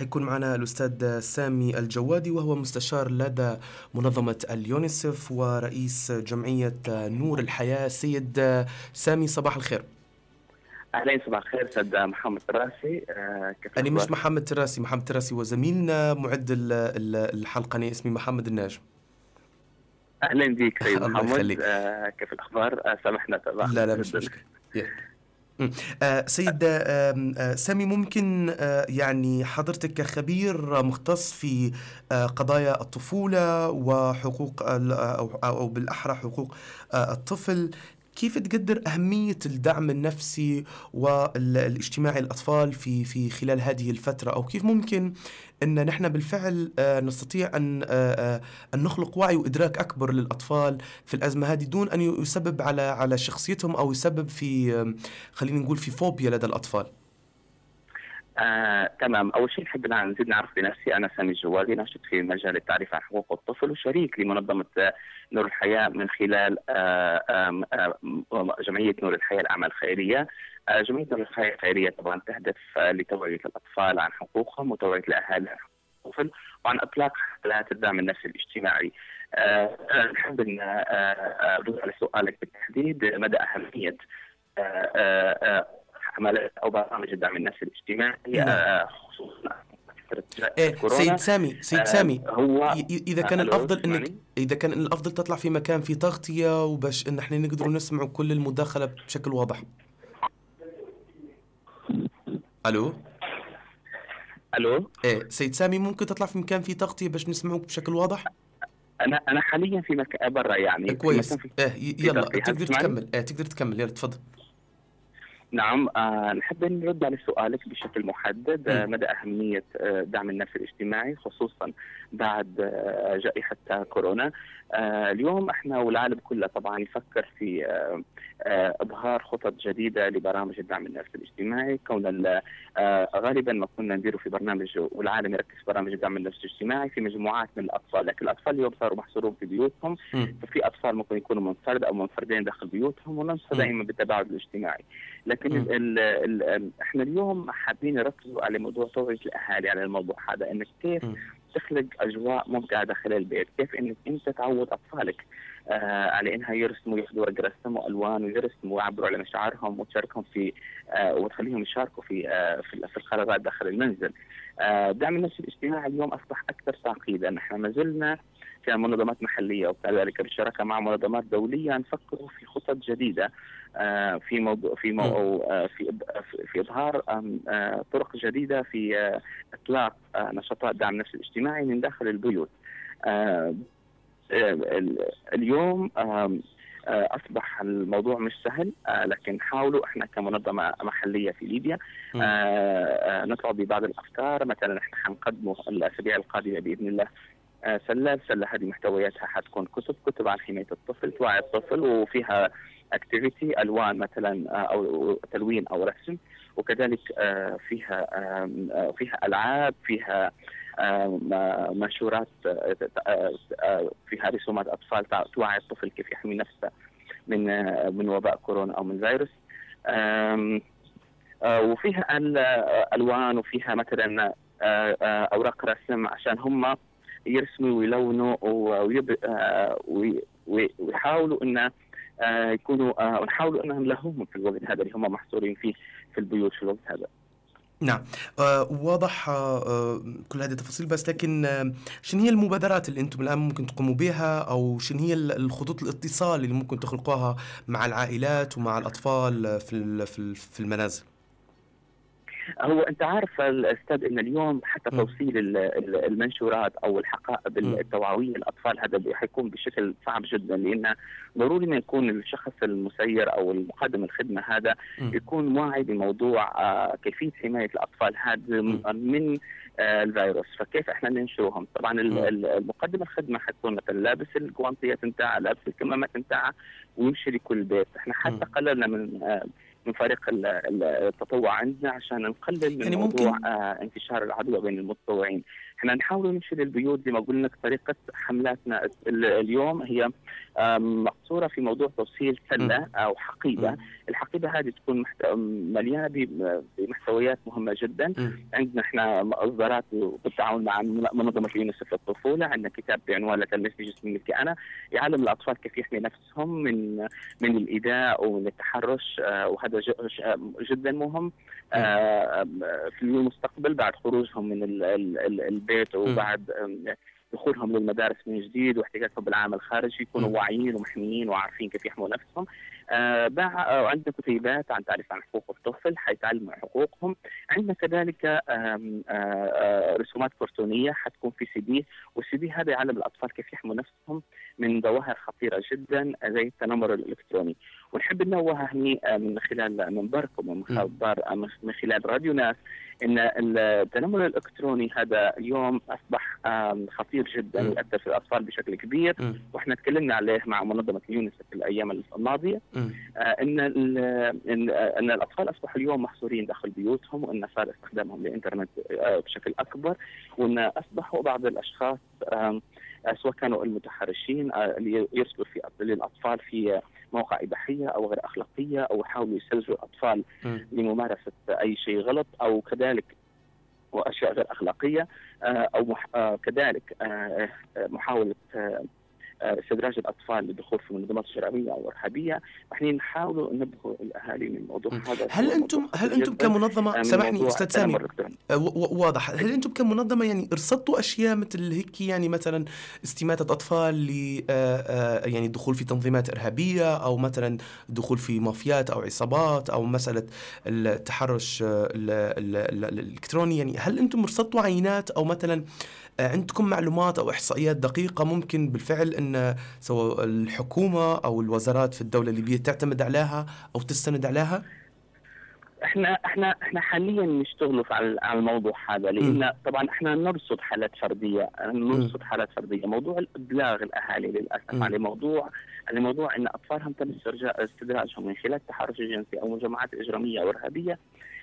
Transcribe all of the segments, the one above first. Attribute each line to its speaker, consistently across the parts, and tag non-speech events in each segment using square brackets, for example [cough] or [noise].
Speaker 1: حيكون معنا الأستاذ سامي الجوادي وهو مستشار لدى منظمة اليونيسف ورئيس جمعية نور الحياة. سيد سامي صباح الخير.
Speaker 2: اهلين صباح الخير أستاذ محمد تراسي. آه
Speaker 1: كيف أنا مش محمد تراسي محمد تراسي هو زميلنا معد الحلقة أنا اسمي محمد الناجم.
Speaker 2: أهلا بك سيد [laughs] محمد. آه كيف الأخبار؟ آه سامحنا
Speaker 1: طبعا لا لا مش مشكلة. آه سيد آه آه سامي ممكن آه يعني حضرتك كخبير مختص في آه قضايا الطفولة وحقوق أو, بالأحرى حقوق آه الطفل كيف تقدر أهمية الدعم النفسي والإجتماعي للأطفال في في خلال هذه الفترة؟ أو كيف ممكن أن نحن بالفعل نستطيع أن أن نخلق وعي وإدراك أكبر للأطفال في الأزمة هذه دون أن يسبب على على شخصيتهم أو يسبب في خلينا نقول في فوبيا لدى الأطفال؟
Speaker 2: آه، تمام. أول شيء نحب نزيد نعرف بنفسي أنا سامي الجوادي ناشط في مجال التعريف عن حقوق الطفل وشريك لمنظمة نور الحياة من خلال آه، آه، جمعية نور الحياة الأعمال الخيرية. آه، جمعية نور الحياة الخيرية طبعا تهدف لتوعية الأطفال عن حقوقهم وتوعية الأهالي عن حقوق الطفل وعن إطلاق حملات الدعم النفسي الاجتماعي. نحب ان ارد على سؤالك بالتحديد مدى أهمية حملات أو برامج الدعم النفسي الاجتماعي نعم. خصوصا
Speaker 1: إيه سيد سامي سيد سامي آه هو إذا كان الأفضل إنك إذا كان الأفضل تطلع في مكان في تغطية وباش إن إحنا نقدر نسمع كل المداخلة بشكل واضح. ألو؟
Speaker 2: ألو؟
Speaker 1: إيه سيد سامي ممكن تطلع في مكان في تغطية باش نسمعوك بشكل واضح؟
Speaker 2: أنا أنا حاليا في مكان برا يعني
Speaker 1: كويس. إيه يلا تقدر تكمل. إيه تقدر تكمل. يلا تفضل.
Speaker 2: نعم آه نحب نرد على سؤالك بشكل محدد آه مدى أهمية آه دعم النفس الاجتماعي خصوصا بعد جائحة كورونا. اليوم إحنا والعالم كله طبعا يفكر في إظهار خطط جديدة لبرامج الدعم النفسي الاجتماعي. كون غالبا ما كنا نديره في برنامج والعالم يركز في برامج الدعم النفسي الاجتماعي في مجموعات من الأطفال. لكن الأطفال اليوم صاروا محصورون في بيوتهم. ففي أطفال ممكن يكونوا منفرد أو منفردين داخل بيوتهم وننصح دائما بالتباعد الاجتماعي. لكن ال ال ال إحنا اليوم حابين نركزوا على موضوع توعية الأهالي على الموضوع هذا إنك كيف. تخلق أجواء ممتعة داخل البيت، كيف إنك أنت تعود أطفالك آه على إنها يرسموا ياخذوا ورق رسم والوان ويرسموا ويعبروا على مشاعرهم وتشاركهم في آه وتخليهم يشاركوا في آه في, في القرارات داخل المنزل. آه دعم النفس الاجتماعي اليوم أصبح أكثر تعقيدا، إحنا ما زلنا كمنظمات محلية وكذلك بالشراكه مع منظمات دولية نفكر في خطط جديدة آه، في موضوع في موضوع آه، في في إظهار آه، طرق جديدة في إطلاق نشاطات دعم النفس الاجتماعي من داخل البيوت. اليوم أصبح الموضوع مش سهل لكن حاولوا إحنا كمنظمة محلية في ليبيا نطلع ببعض الأفكار. مثلا إحنا حنقدمه الأسابيع القادمة بإذن الله. سله السله هذه محتوياتها حتكون كتب كتب عن حماية الطفل توعي الطفل وفيها اكتيفيتي ألوان مثلا أو تلوين أو رسم وكذلك فيها فيها ألعاب فيها منشورات فيها رسومات أطفال توعي الطفل كيف يحمي نفسه من من وباء كورونا أو من فيروس. وفيها ألوان وفيها مثلا أوراق رسم عشان هم يرسموا ويلونوا ويحاولوا انه يكونوا ونحاولوا إنهم نلهوهم في الوقت هذا اللي هم محصورين فيه في البيوت في الوقت هذا.
Speaker 1: نعم آه واضح آه كل هذه التفاصيل بس لكن آه شنو هي المبادرات اللي أنتم الآن ممكن تقوموا بها أو شنو هي الخطوط الاتصال اللي ممكن تخلقوها مع العائلات ومع الأطفال في في المنازل؟
Speaker 2: هو أنت عارف الأستاذ إن اليوم حتى توصيل المنشورات أو الحقائب التوعوية للأطفال هذا حيكون بشكل صعب جدا لأن ضروري ما يكون الشخص المسير أو المقدم الخدمة هذا يكون واعي بموضوع كيفية حماية الأطفال هذا من الفيروس. فكيف إحنا ننشرهم؟ طبعا المقدم الخدمة حتكون مثلا لابس الجوانتيات نتاعها لابس الكمامات نتاعها ويمشي لكل بيت. إحنا حتى قللنا من من فريق التطوع عندنا عشان نقلل من يعني موضوع ممكن... آه انتشار العدوى بين المتطوعين. إحنا نحاول نمشي للبيوت زي ما قلنا لك طريقة حملاتنا اليوم. هي مقصورة في موضوع توصيل سلة أو حقيبة، الحقيبة هذه تكون مليانة بمحتويات مهمة جدا، عندنا إحنا اصدارات بالتعاون مع منظمة اليونيسف للطفولة، عندنا كتاب بعنوان لا تلمسني جسمي ملكي أنا، يعلم الأطفال كيف يحمي نفسهم من من الايذاء ومن التحرش. آه، وهذا جدا مهم. آه، في المستقبل بعد خروجهم من البيت وبعد دخولهم للمدارس من جديد واحتكاكهم بالعالم الخارجي يكونوا واعيين ومحميين وعارفين كيف يحموا نفسهم. آه, آه، عندنا كتيبات عن تعريف عن حقوق الطفل حيتعلموا حقوقهم. عندنا كذلك آه آه رسومات كرتونية حتكون في سي دي والسي دي هذا يعلم الأطفال كيف يحموا نفسهم من ظواهر خطيرة جدا زي التنمر الإلكتروني. ونحب ننوه هني آه، من خلال منبركم ومن من خلال راديو ناس إن التنمر الإلكتروني هذا اليوم أصبح خطير جدا يؤثر في الأطفال بشكل كبير. وإحنا تكلمنا عليه مع منظمة يونيسف في الأيام الماضية. آه، إن إن إن الأطفال أصبحوا اليوم محصورين داخل بيوتهم وإن صار استخدامهم للانترنت بشكل أكبر وإن أصبحوا بعض الأشخاص سواء كانوا المتحرشين اللي يرسلوا في للأطفال في مواقع إباحية أو غير أخلاقية أو يحاولوا يسلجوا الاطفال لممارسة أي شيء غلط أو كذلك وأشياء غير أخلاقية آه، أو آه، كذلك آه، محاولة استدراج الأطفال للدخول في منظمات شرعية أو إرهابية، إحنا نحاول ننبه الأهالي من الموضوع هذا.
Speaker 1: هل أنتم هل أنتم كمنظمه سامحني أستاذ سامي. واضح. هل أنتم كمنظمة يعني رصدتوا أشياء مثل هيك يعني مثلا استماتة أطفال ل يعني الدخول في تنظيمات إرهابية أو مثلا دخول في مافيات أو عصابات أو مسألة التحرش الإلكتروني؟ يعني هل أنتم رصدتوا عينات أو مثلا عندكم معلومات أو إحصائيات دقيقة ممكن بالفعل أن سواء الحكومة أو الوزارات في الدولة الليبية تعتمد عليها أو تستند عليها؟
Speaker 2: إحنا إحنا إحنا حاليا نشتغل على الموضوع هذا لأن م. طبعا إحنا نرصد حالات فردية نرصد حالات فردية موضوع ابلاغ الأهالي للأسف م. على موضوع على موضوع إن أطفالهم تم استدراجهم من خلال التحرش الجنسي أو مجموعات إجرامية أو إرهابية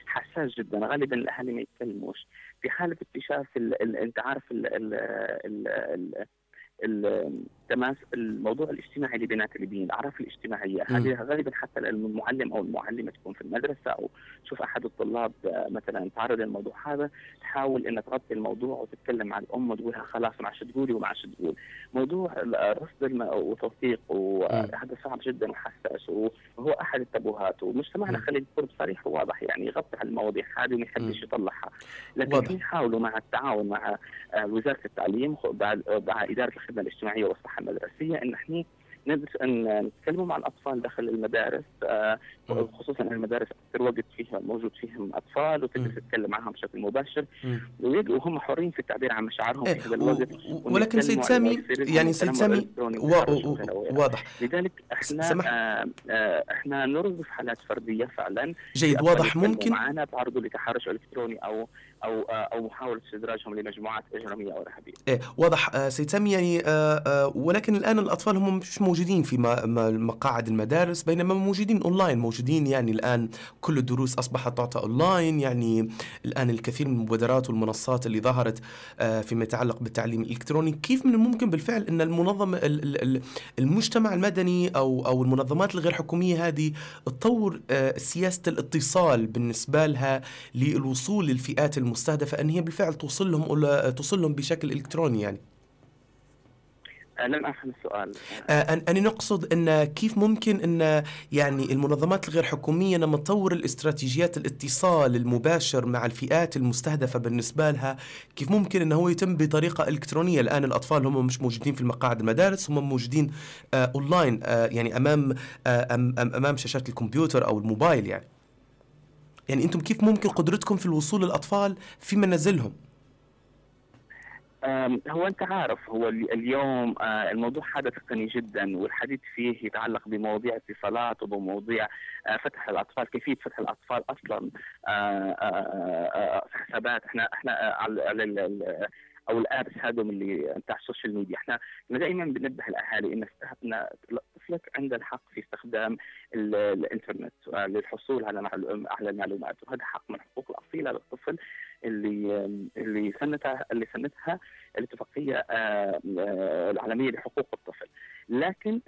Speaker 2: حساس جدا غالبا الأهالي ما يتكلموش في حالة اكتشاف أنت عارف ال ال ال ال التماس الموضوع الاجتماعي اللي بينات الليبيين الاعراف الاجتماعية هذه غالبا حتى المعلم أو المعلمة تكون في المدرسة أو تشوف أحد الطلاب آه، مثلا تعرض للموضوع هذا تحاول ان تغطي الموضوع وتتكلم مع الأم وتقولها خلاص ما عادش تقولي وما عادش تقول. موضوع رصد وتوثيق وهذا صعب جدا وحساس وهو أحد التبوهات ومجتمعنا خلينا نكون بصريح وواضح يعني يغطي على المواضيع هذه وما يحبش يطلعها. لكن يحاولوا مع التعاون مع آه، وزارة التعليم مع إدارة الخدمة الاجتماعية والصحه المدرسية إن إحنا ندرس أن نتكلموا مع الاطفال داخل المدارس آه، خصوصا أن المدارس أكثر وقت فيها موجود فيهم أطفال وتقدر تتكلم معهم بشكل مباشر. وهم حرين في التعبير عن مشاعرهم في هذا الوقت.
Speaker 1: ولكن سيد سامي يعني سيد سامي واضح
Speaker 2: لذلك إحنا آه آه إحنا نرصد حالات فردية فعلا.
Speaker 1: جيد واضح. ممكن
Speaker 2: معنا تعرضوا لتحرش إلكتروني أو أو أو محاولة استدراجهم لمجموعات إجرامية أو ارهابيه.
Speaker 1: إيه واضح. سيد سامي يعني ولكن الآن الأطفال هم مش موجودين. في مقاعد المدارس بينما موجودين أونلاين موجودين يعني الآن كل الدروس أصبحت تعطى أونلاين يعني الآن الكثير من المبادرات والمنصات اللي ظهرت آه فيما يتعلق بالتعليم الإلكتروني. كيف من الممكن بالفعل أن المنظمه المجتمع المدني أو أو المنظمات الغير حكومية هذه تطور آه سياسة الاتصال بالنسبة لها للوصول للفئات المستهدفة أن هي بالفعل توصل لهم توصل لهم بشكل إلكتروني يعني؟
Speaker 2: لم افهم السؤال
Speaker 1: آه أنا نقصد أن كيف ممكن أن يعني المنظمات الغير حكومية لما تطور الاستراتيجيات الاتصال المباشر مع الفئات المستهدفة بالنسبة لها كيف ممكن أنه هو يتم بطريقة إلكترونية؟ الآن الأطفال هم مش موجودين في المقاعد المدارس هم موجودين آه أونلاين آه يعني أمام آه أمام شاشات الكمبيوتر أو الموبايل يعني. يعني أنتم كيف ممكن قدرتكم في الوصول للأطفال في منازلهم؟
Speaker 2: هو أنت عارف هو اليوم آه، الموضوع هذا تقني جدا والحديث فيه يتعلق بمواضيع اتصالات وبمواضيع آه، فتح الأطفال كيفية فتح الأطفال أصلا آه، حسابات. إحنا إحنا على أو الآبس هذول اللي بتاع السوشيال ميديا. إحنا دائما بننبه الأهالي إن طفلك عنده الحق في استخدام الإنترنت للحصول على على المعلومات. وهذا حق من حقوق الأصيلة للطفل. اللي اللي سنتها اللي سنتها الاتفاقية آه، آه، العالمية لحقوق الطفل لكن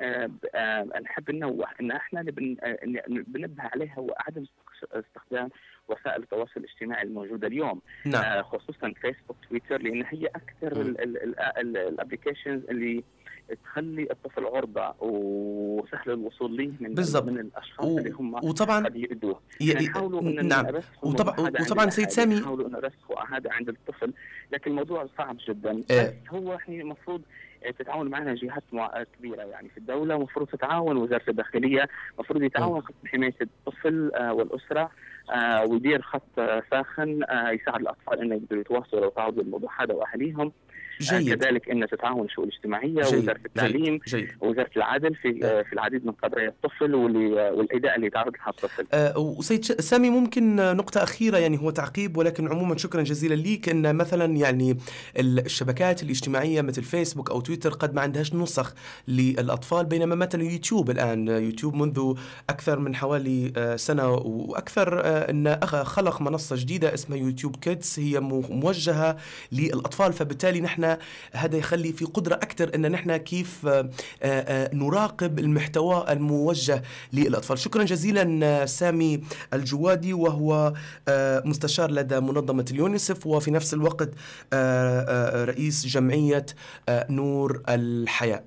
Speaker 2: نحب ننوه إن إحنا بننبه عليها هو عدم استخدام وسائل التواصل الاجتماعي الموجودة اليوم نعم. خصوصا فيسبوك تويتر لأن هي أكثر الابلكيشنز اللي تخلي الطفل عرضة وسهل الوصول له من بالزبط. من الأشخاص و... اللي هم
Speaker 1: وطبعا
Speaker 2: قد يؤذوه. يعني
Speaker 1: يحاولوا إن نعم. وطبعا وطبعا سيد سامي
Speaker 2: يحاولوا إن يرسخوا هذا عند الطفل لكن الموضوع صعب جدا. إيه. هو إحنا المفروض تتعاون معنا جهات كبيرة يعني في الدولة. المفروض تتعاون وزارة الداخلية. المفروض يتعاون خط حماية الطفل آه، والأسرة آه، ويدير خط ساخن آه، يساعد الأطفال إنه يقدروا يتواصلوا ويتعرضوا للموضوع هذا وأهاليهم. جيد. كذلك إن تتعاون الشؤون الاجتماعية جيد. وزاره التعليم جيد. وزاره العدل في أه. في العديد من قضايا الطفل والايذاء اللي يتعرض لها الطفل.
Speaker 1: أه وسيد سامي ممكن نقطة أخيرة يعني هو تعقيب ولكن عموما شكرا جزيلا ليك إن مثلا يعني الشبكات الاجتماعية مثل فيسبوك أو تويتر قد ما عندهاش نسخ للأطفال بينما مثلا يوتيوب الآن يوتيوب منذ أكثر من حوالي آه، سنة وأكثر آه، إن خلق منصة جديدة اسمها يوتيوب كيدز هي موجهة للأطفال فبالتالي نحن هذا يخلي في قدرة أكثر أن نحن كيف آه، آه، نراقب المحتوى الموجه للأطفال. شكرا جزيلا سامي الجوادي وهو آه، مستشار لدى منظمة اليونيسف وفي نفس الوقت رئيس جمعية نور الحياة.